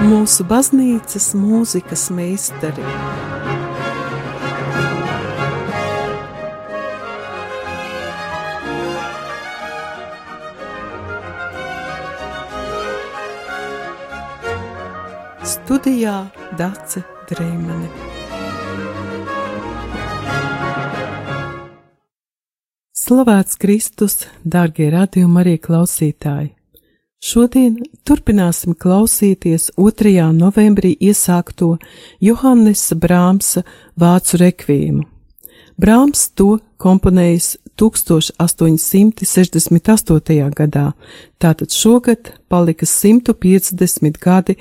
mūsu baznīcas mūzikas meistari. Studijā Dace Dreimane. Slavēts Kristus, dārgie radījumi arī klausītāji! Šodien turpināsim klausīties 2. novembrī iesākto Johannesa Brāmsa vācu rekvīmu. Brāms to komponējis 1868. gadā, tātad šogad palika 150 gadi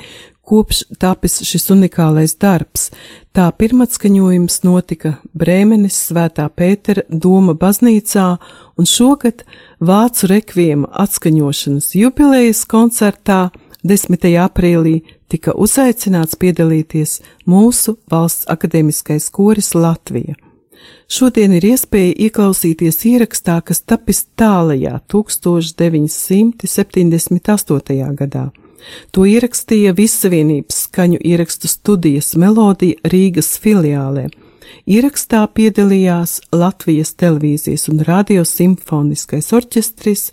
kopš tapis šis unikālais darbs. Tā pirmatskaņojums notika Brēmenes Svētā Pētera Doma baznīcā, un šogad Vācu rekviema atskaņošanas jubilejas koncertā 10. aprīlī tika uzaicināts piedalīties mūsu valsts akadēmiskais koris Latvija. Šodien ir iespēja ieklausīties ierakstā, kas tapis tālajā 1978. gadā. To ierakstīja Vissavienības skaņu ierakstu studijas melodija Rīgas filiālē. Ierakstā piedalījās Latvijas televīzijas un radio simfoniskais orķestris,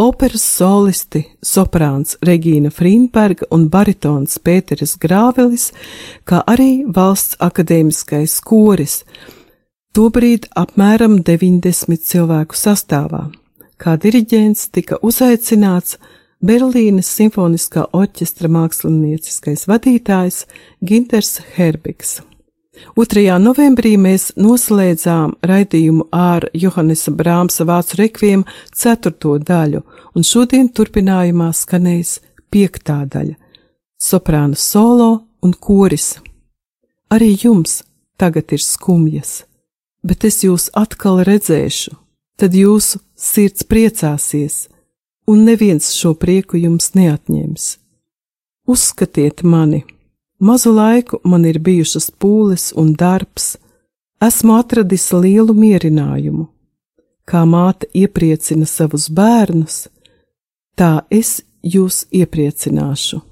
operas solisti, soprāns Regīna Frīnberga un baritons Pēteris Grāvelis, kā arī valsts akadēmiskais koris, tobrīd apmēram 90 cilvēku sastāvā. Kā diriģents tika uzaicināts Berlīnes simfoniskā orķestra mākslinieckais vadītājs Ginters Herbigs. 2. novembrī mēs noslēdzām raidījumu ar Johannesa Brāmsa vācu rekviem ceturto daļu, un šodien turpinājumā skanēs piektā daļa - soprāna solo un koris. Arī jums tagad ir skumjas, bet es jūs atkal redzēšu, tad jūsu sirds priecāsies un neviens šo prieku jums neatņems. Uzskatiet mani! Mazu laiku man ir bijušas pūles un darbs, esmu atradis lielu mierinājumu. Kā māte iepriecina savus bērnus, tā es jūs iepriecināšu.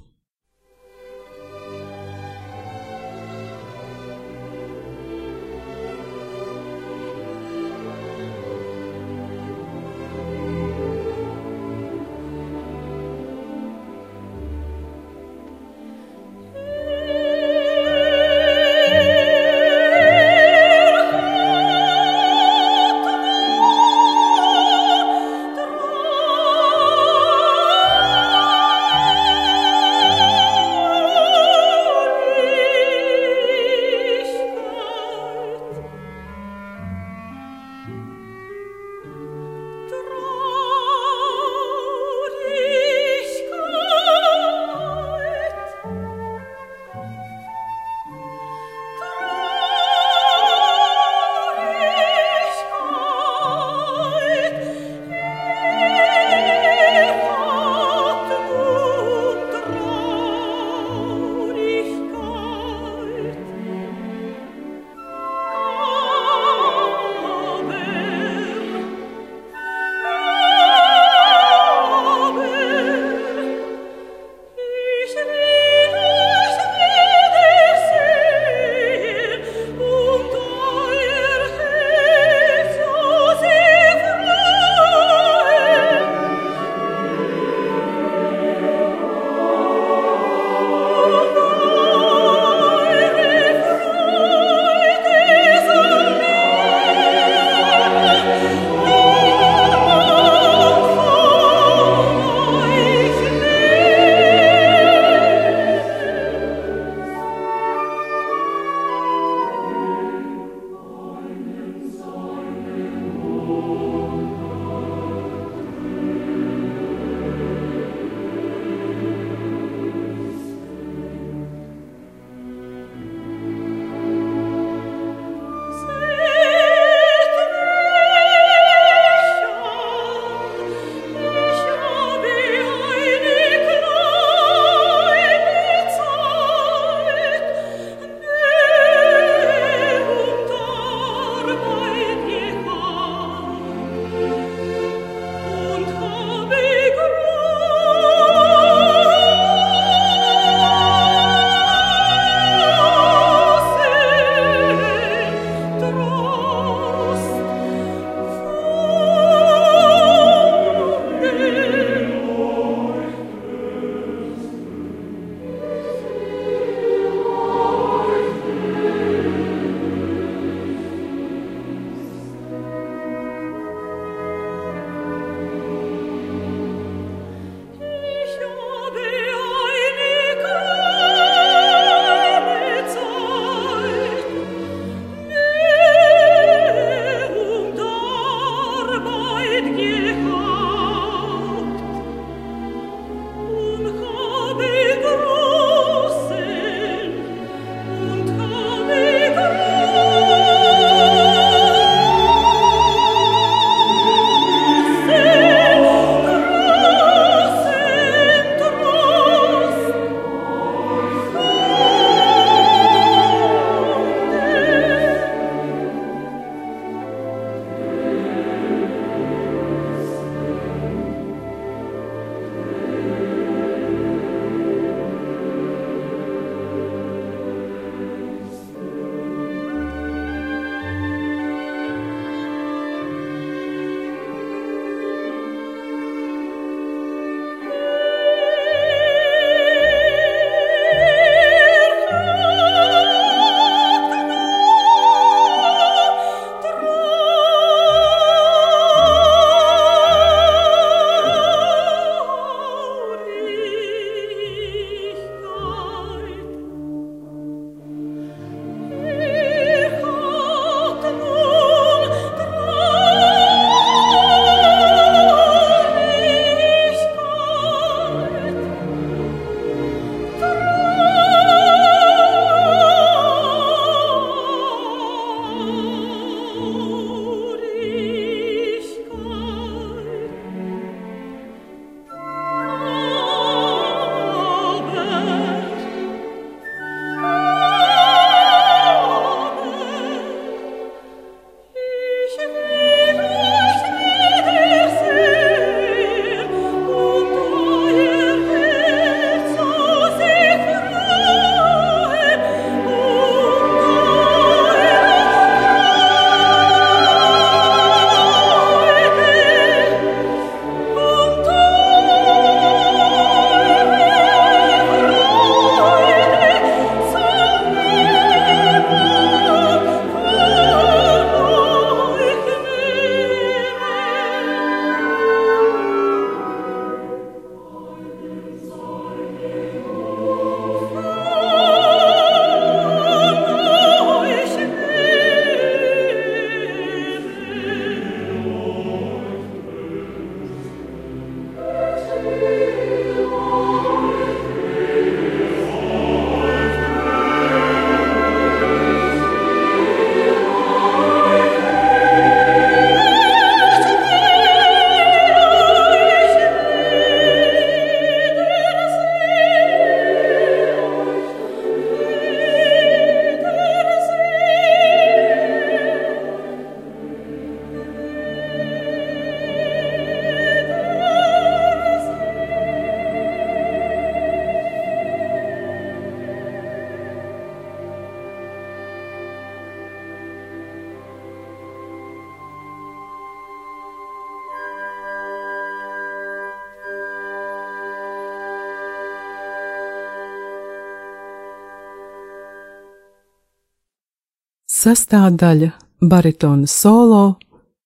Sastāvdaļa - baritona solo,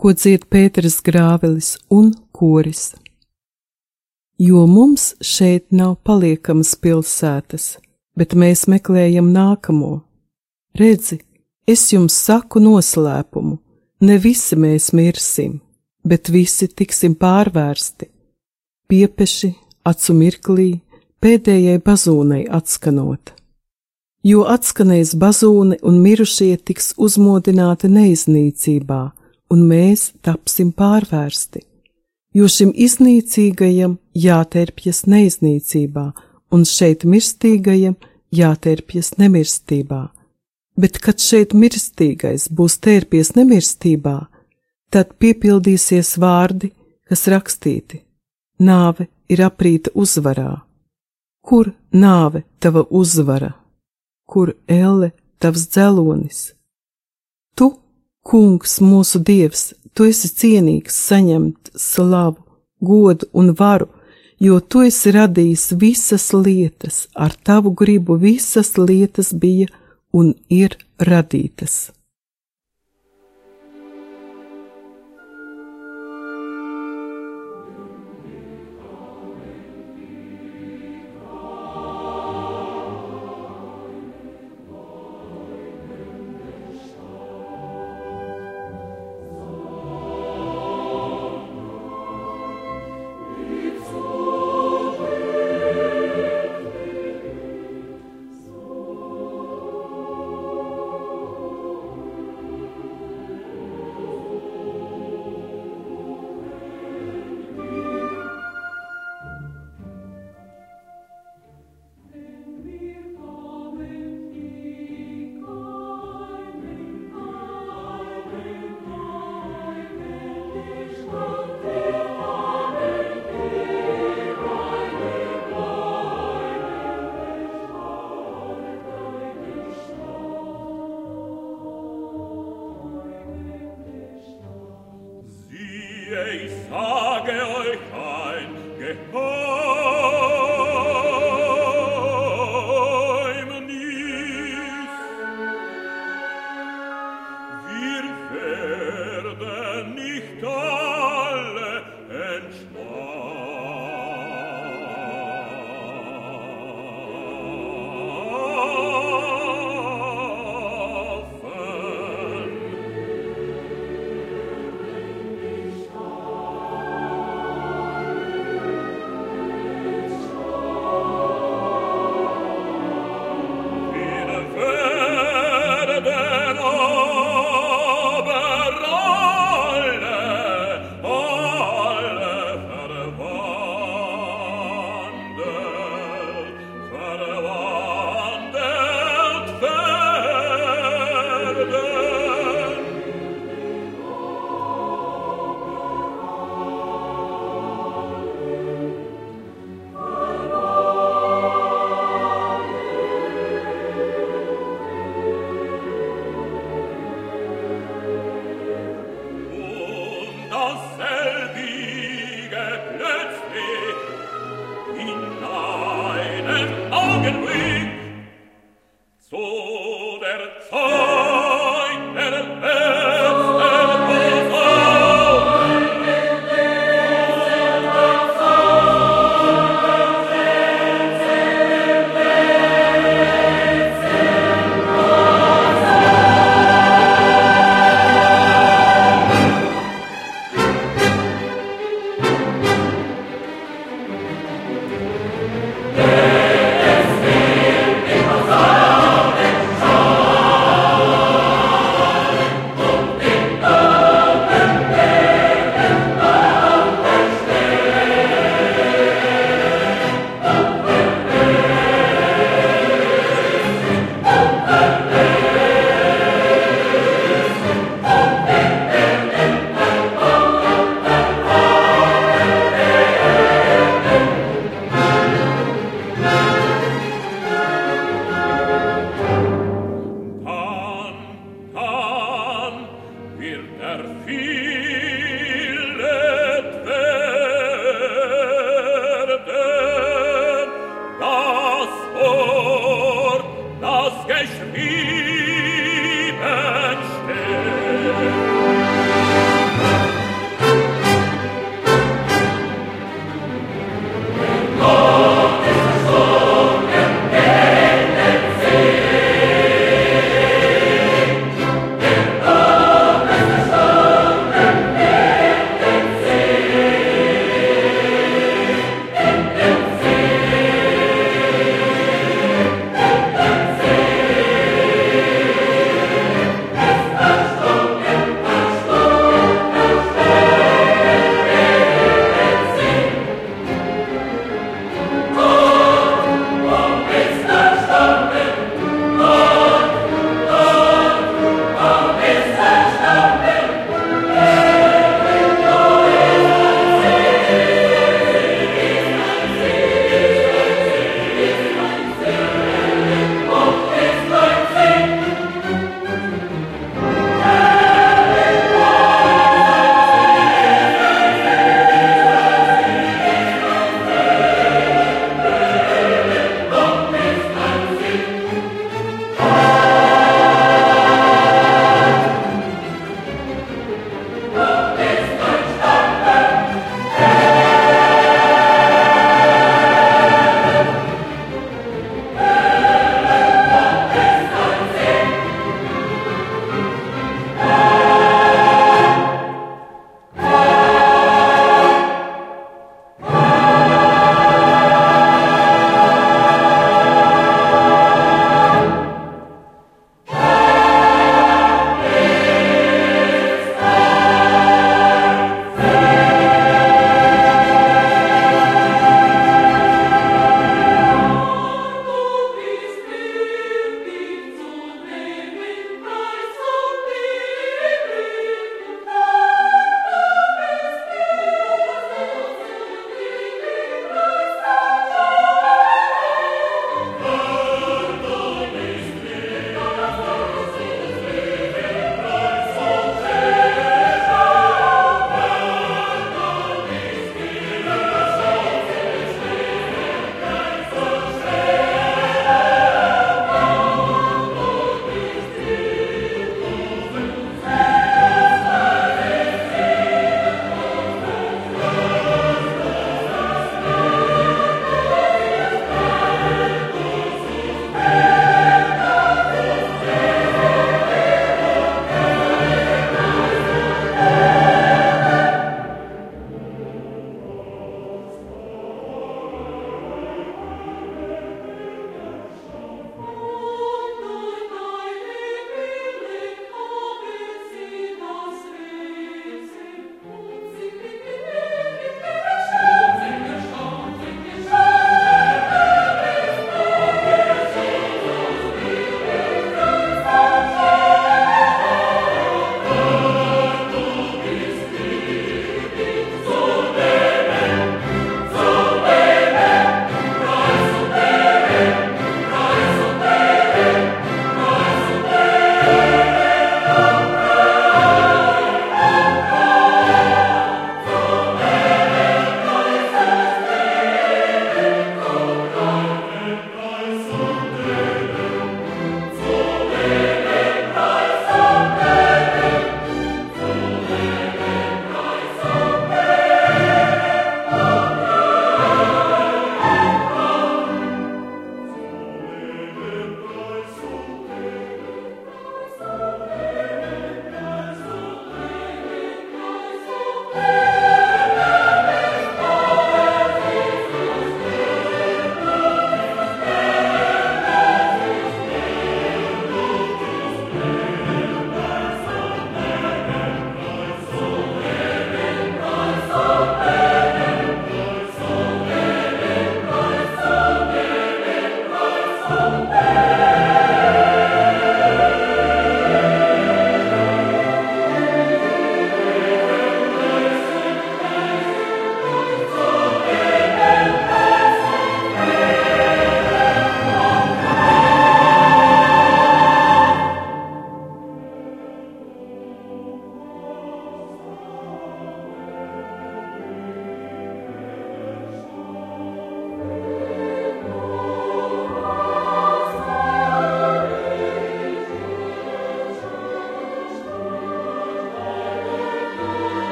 ko dzied Pēters Grāvelis un koris. Jo mums šeit nav paliekamas pilsētas, bet mēs meklējam nākamo. Redzi, es jums saku noslēpumu, ne visi mēs mirsim, bet visi tiksim pārvērsti. Piepeši, acu mirklī, pēdējai bazūnai atskanot jo atskanēs bazūne un mirušie tiks uzmodināti neiznīcībā, un mēs tapsim pārvērsti. Jo šim iznīcīgajam jāterpjas neiznīcībā, un šeit mirstīgajam jāterpjas nemirstībā. Bet, kad šeit mirstīgais būs tērpies nemirstībā, tad piepildīsies vārdi, kas rakstīti: Nāve ir aprīta uzvarā. Kur nāve tava uzvara? Kur elle tavs dzelonis. Tu, kungs, mūsu dievs, tu esi cienīgs saņemt slavu, godu un varu, jo tu esi radījis visas lietas, ar tavu gribu visas lietas bija un ir radītas.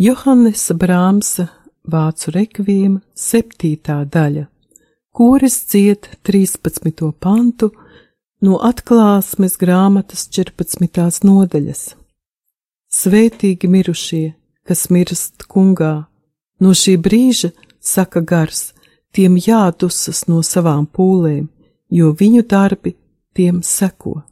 Johannesa Brāmsa vācu rekvīma septītā daļa, kuras dzied 13. pantu no atklāsmes grāmatas 14. nodaļas. Svētīgi mirušie, kas mirst kungā, no šī brīža, saka gars, tiem jādusas no savām pūlēm, jo viņu darbi tiem seko.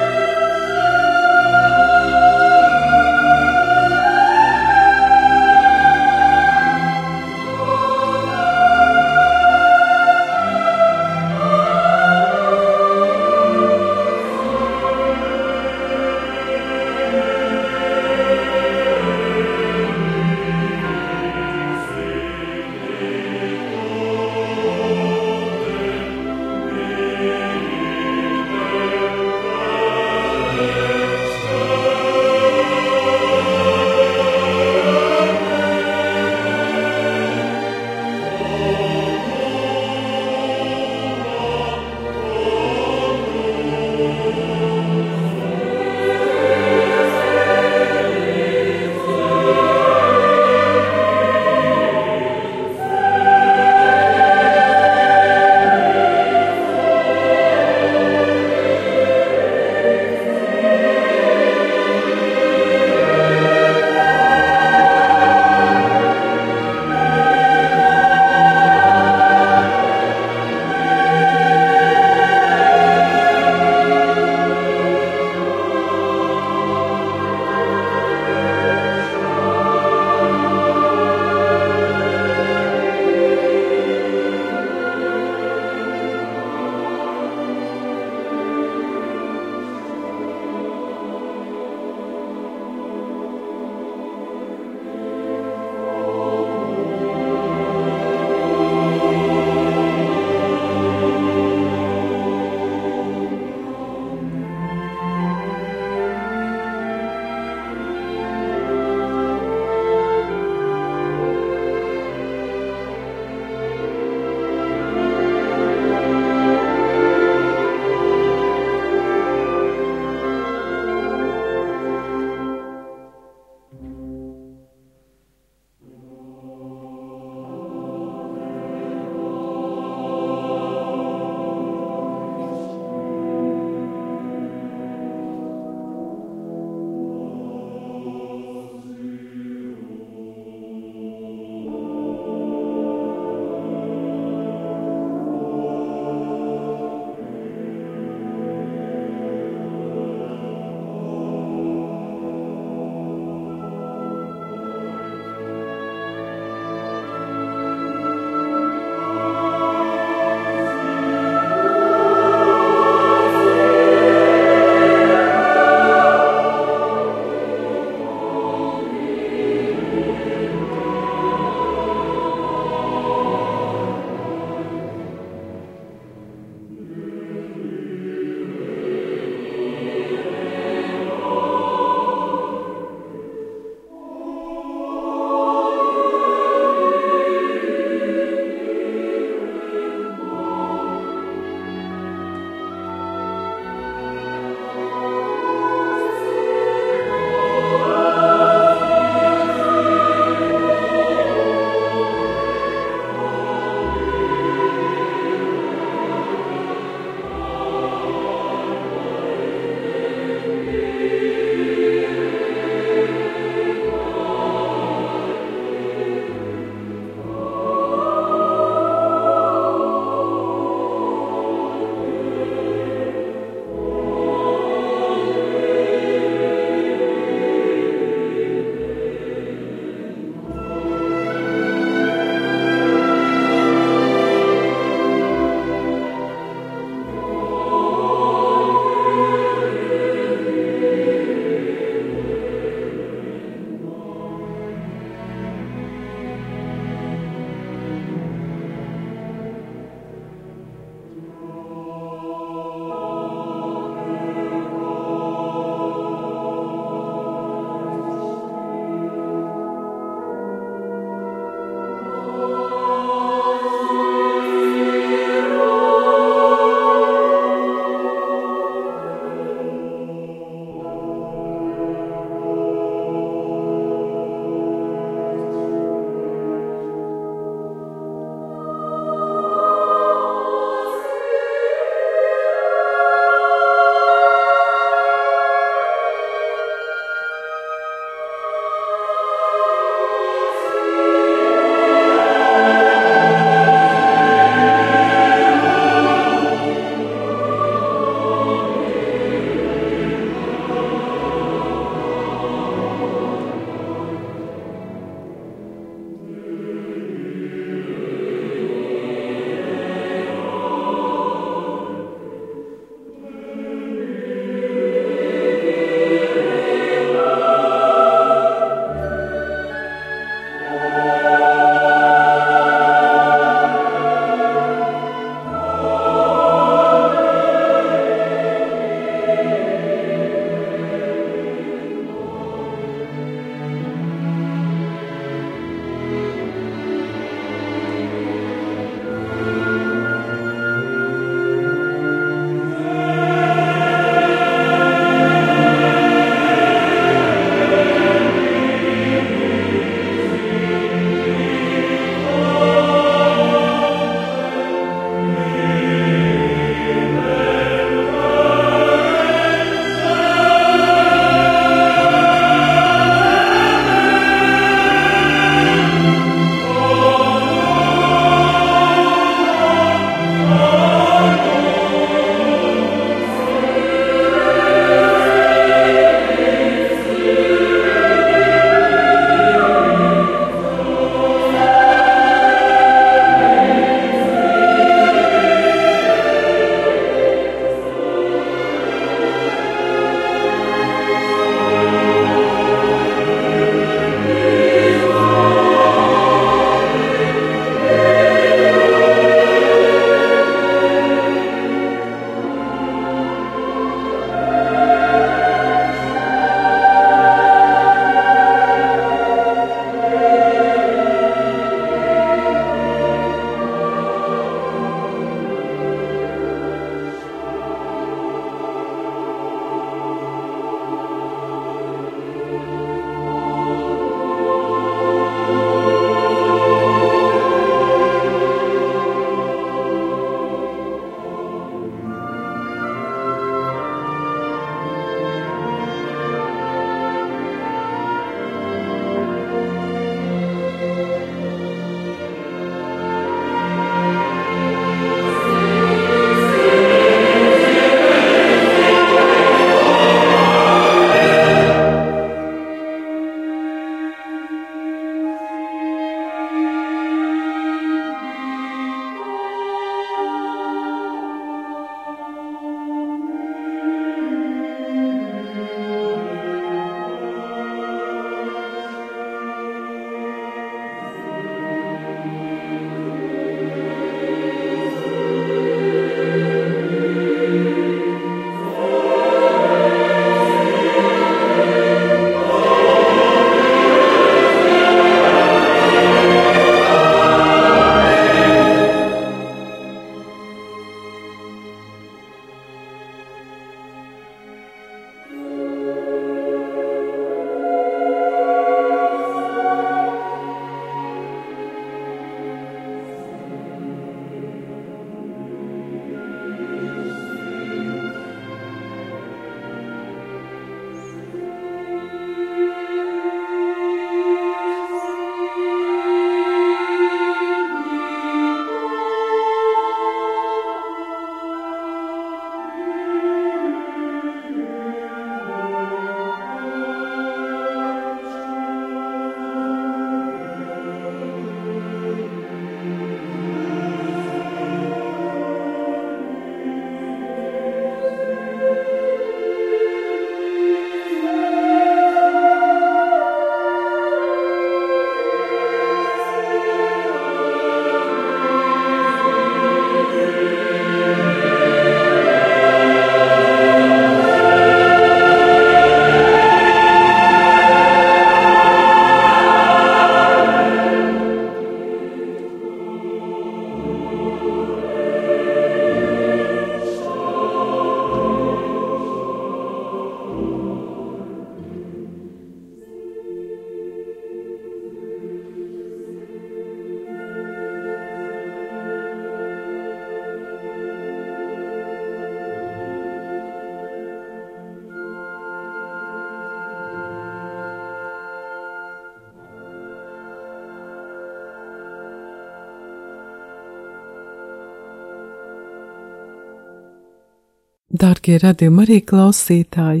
Dārgie radījumi arī klausītāji,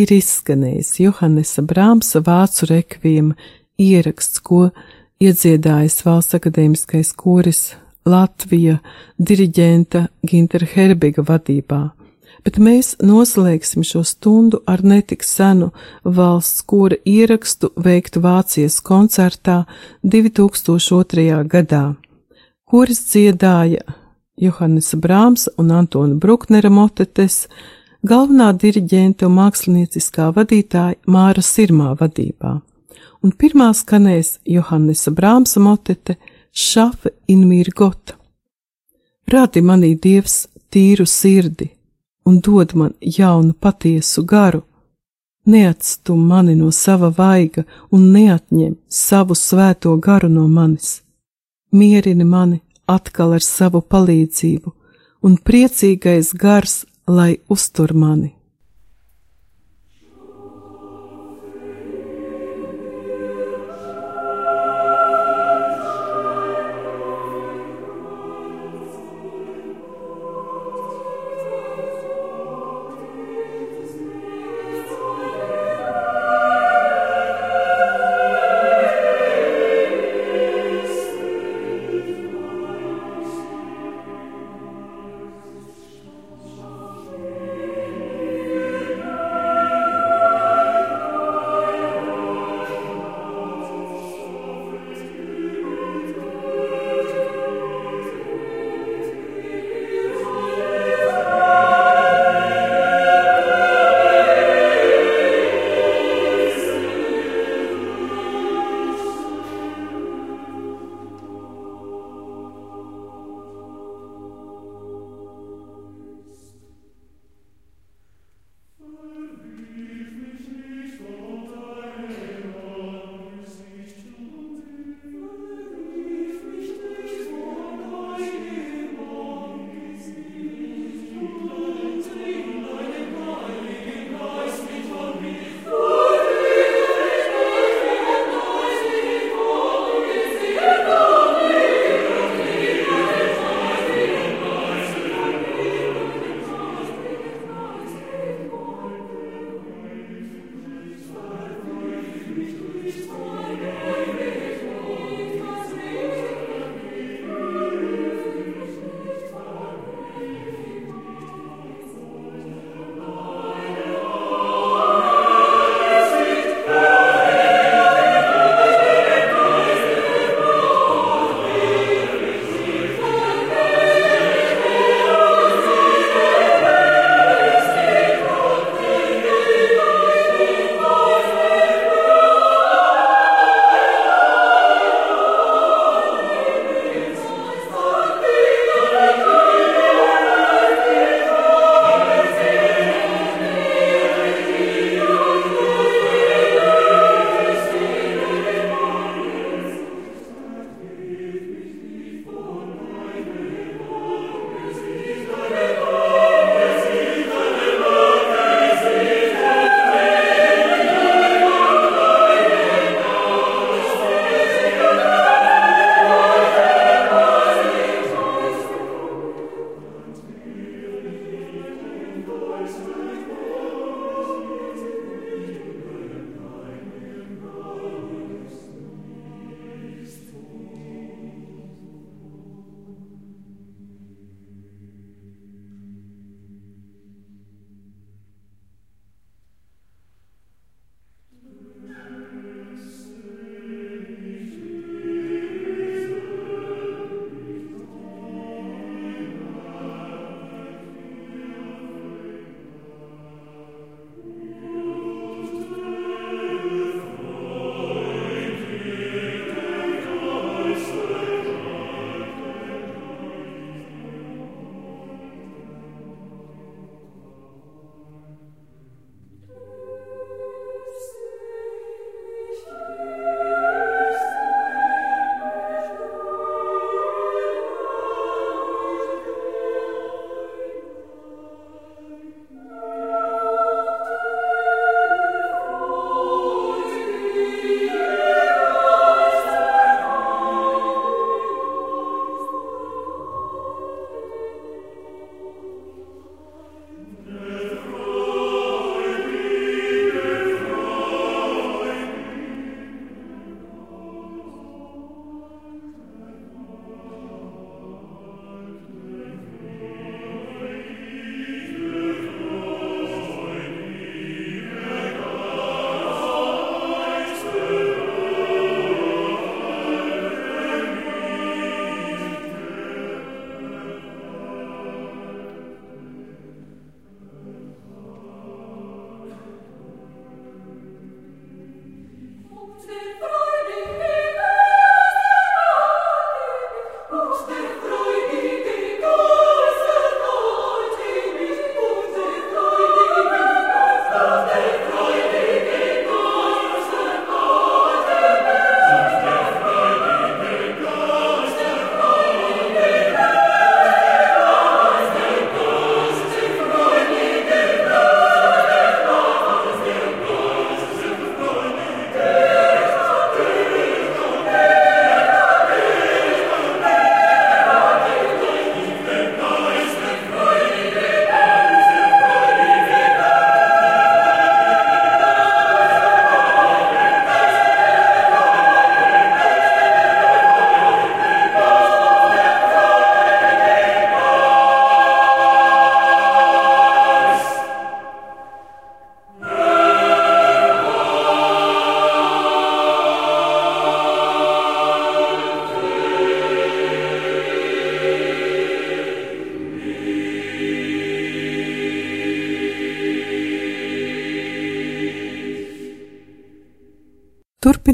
ir izskanējis Johannesa Brāmsa vācu rekvijama ieraksts, ko iedziedājis Valsts akadēmiskais koris Latvija diriģenta Ginter Herbiga vadībā, bet mēs noslēgsim šo stundu ar netik senu valsts kora ierakstu veiktu Vācijas koncertā 2002. gadā. Koris dziedāja Johannesa Brāmsa un Antona Bruknera motetes, galvenā diriģenta un mākslinieckā vadītāja Māra Sirmā vadībā, un pirmā skanēs Johannesa Brāmsa motete Šafe in Mirgota. Rādi manī Dievs tīru sirdi un dod man jaunu patiesu garu, neatstum mani no sava vaiga un neatņem savu svēto garu no manis. Mierini mani atkal ar savu palīdzību, un priecīgais gars, lai uztur mani.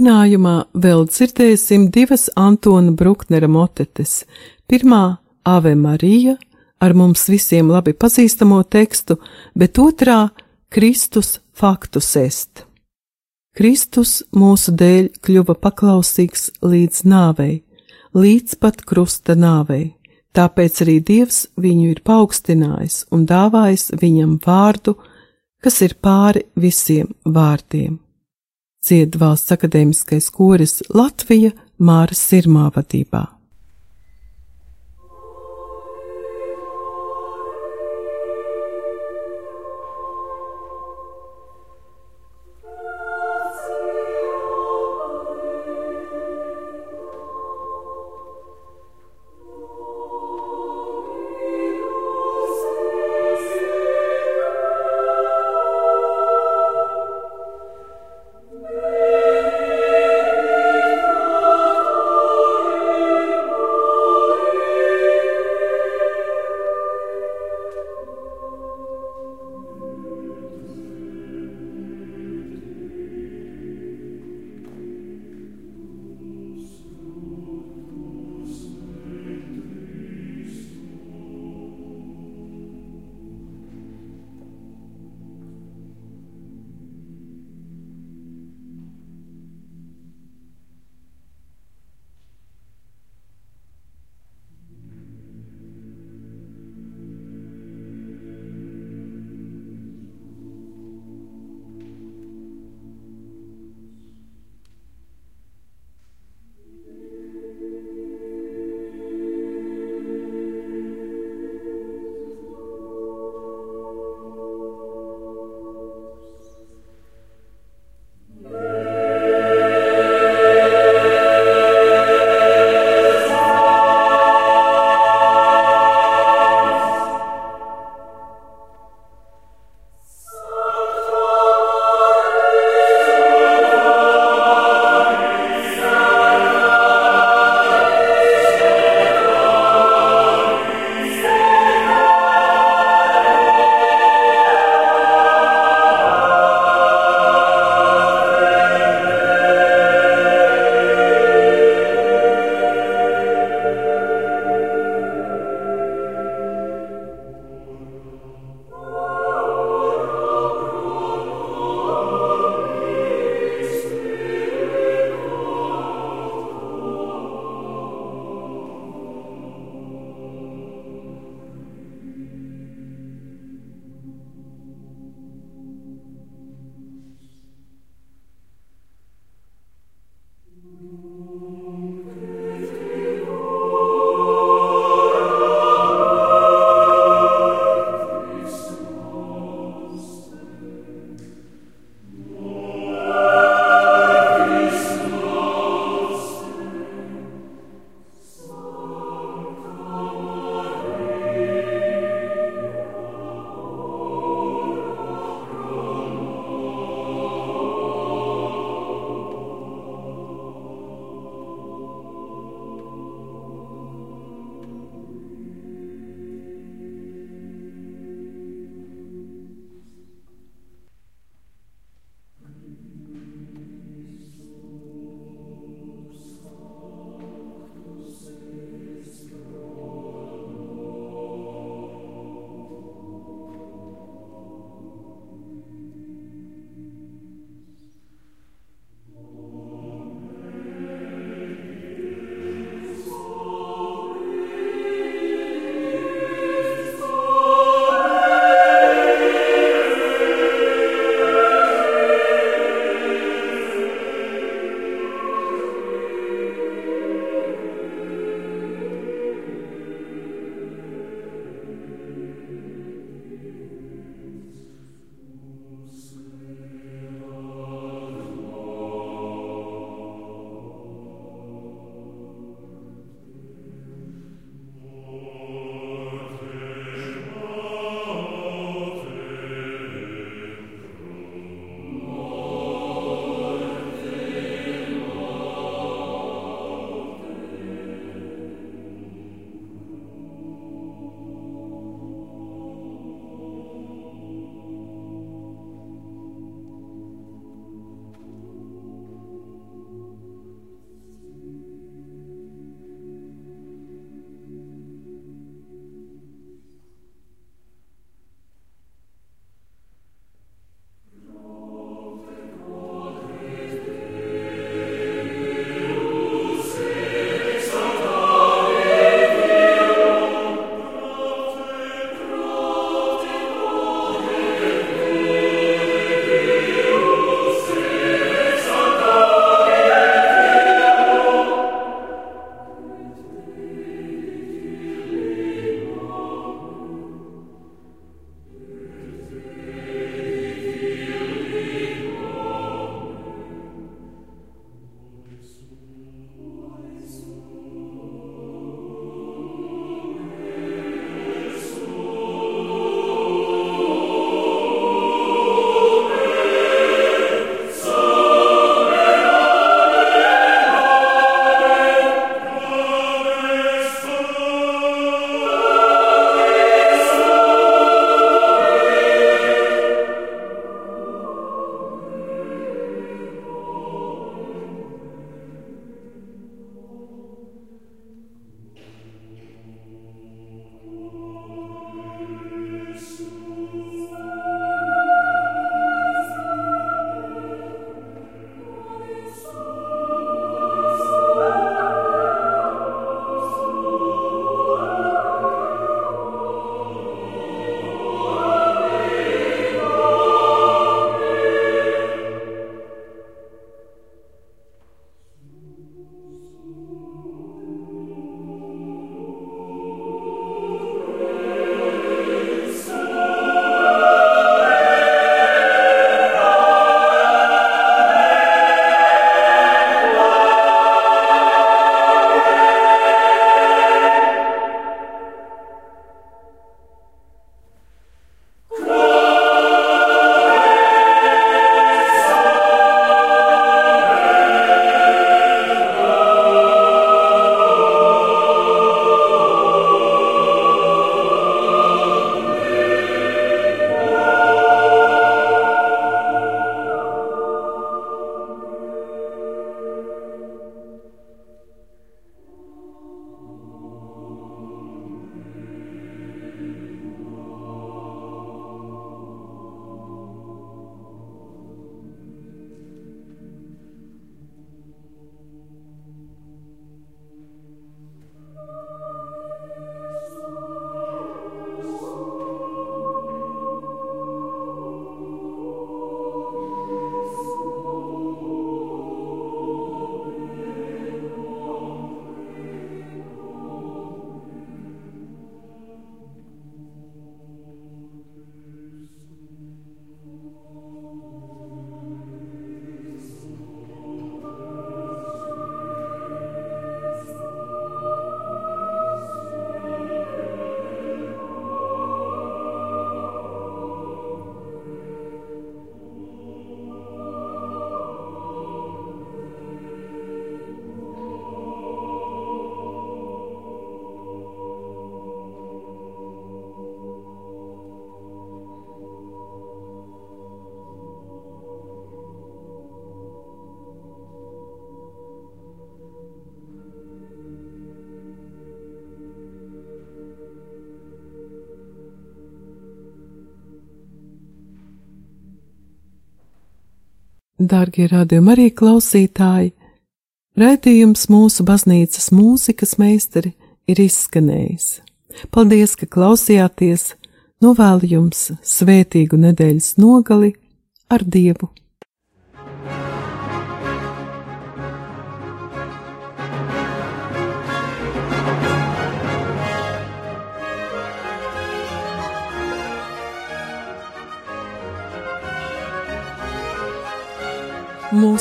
Turpinājumā vēl dzirdēsim divas Antona Bruknera motetes. Pirmā - Ave Marija, ar mums visiem labi pazīstamo tekstu, bet otrā - Kristus faktus est. Kristus mūsu dēļ kļuva paklausīgs līdz nāvei, līdz pat krusta nāvei. Tāpēc arī Dievs viņu ir paaugstinājis un dāvājis viņam vārdu, kas ir pāri visiem vārdiem dzied valsts akadēmiskais koris Latvija Māra Sirmā vadībā. Dārgie radījumi arī klausītāji, raidījums mūsu baznīcas mūzikas meistari ir izskanējis. Paldies, ka klausījāties! Novēlu jums svētīgu nedēļas nogali ar Dievu!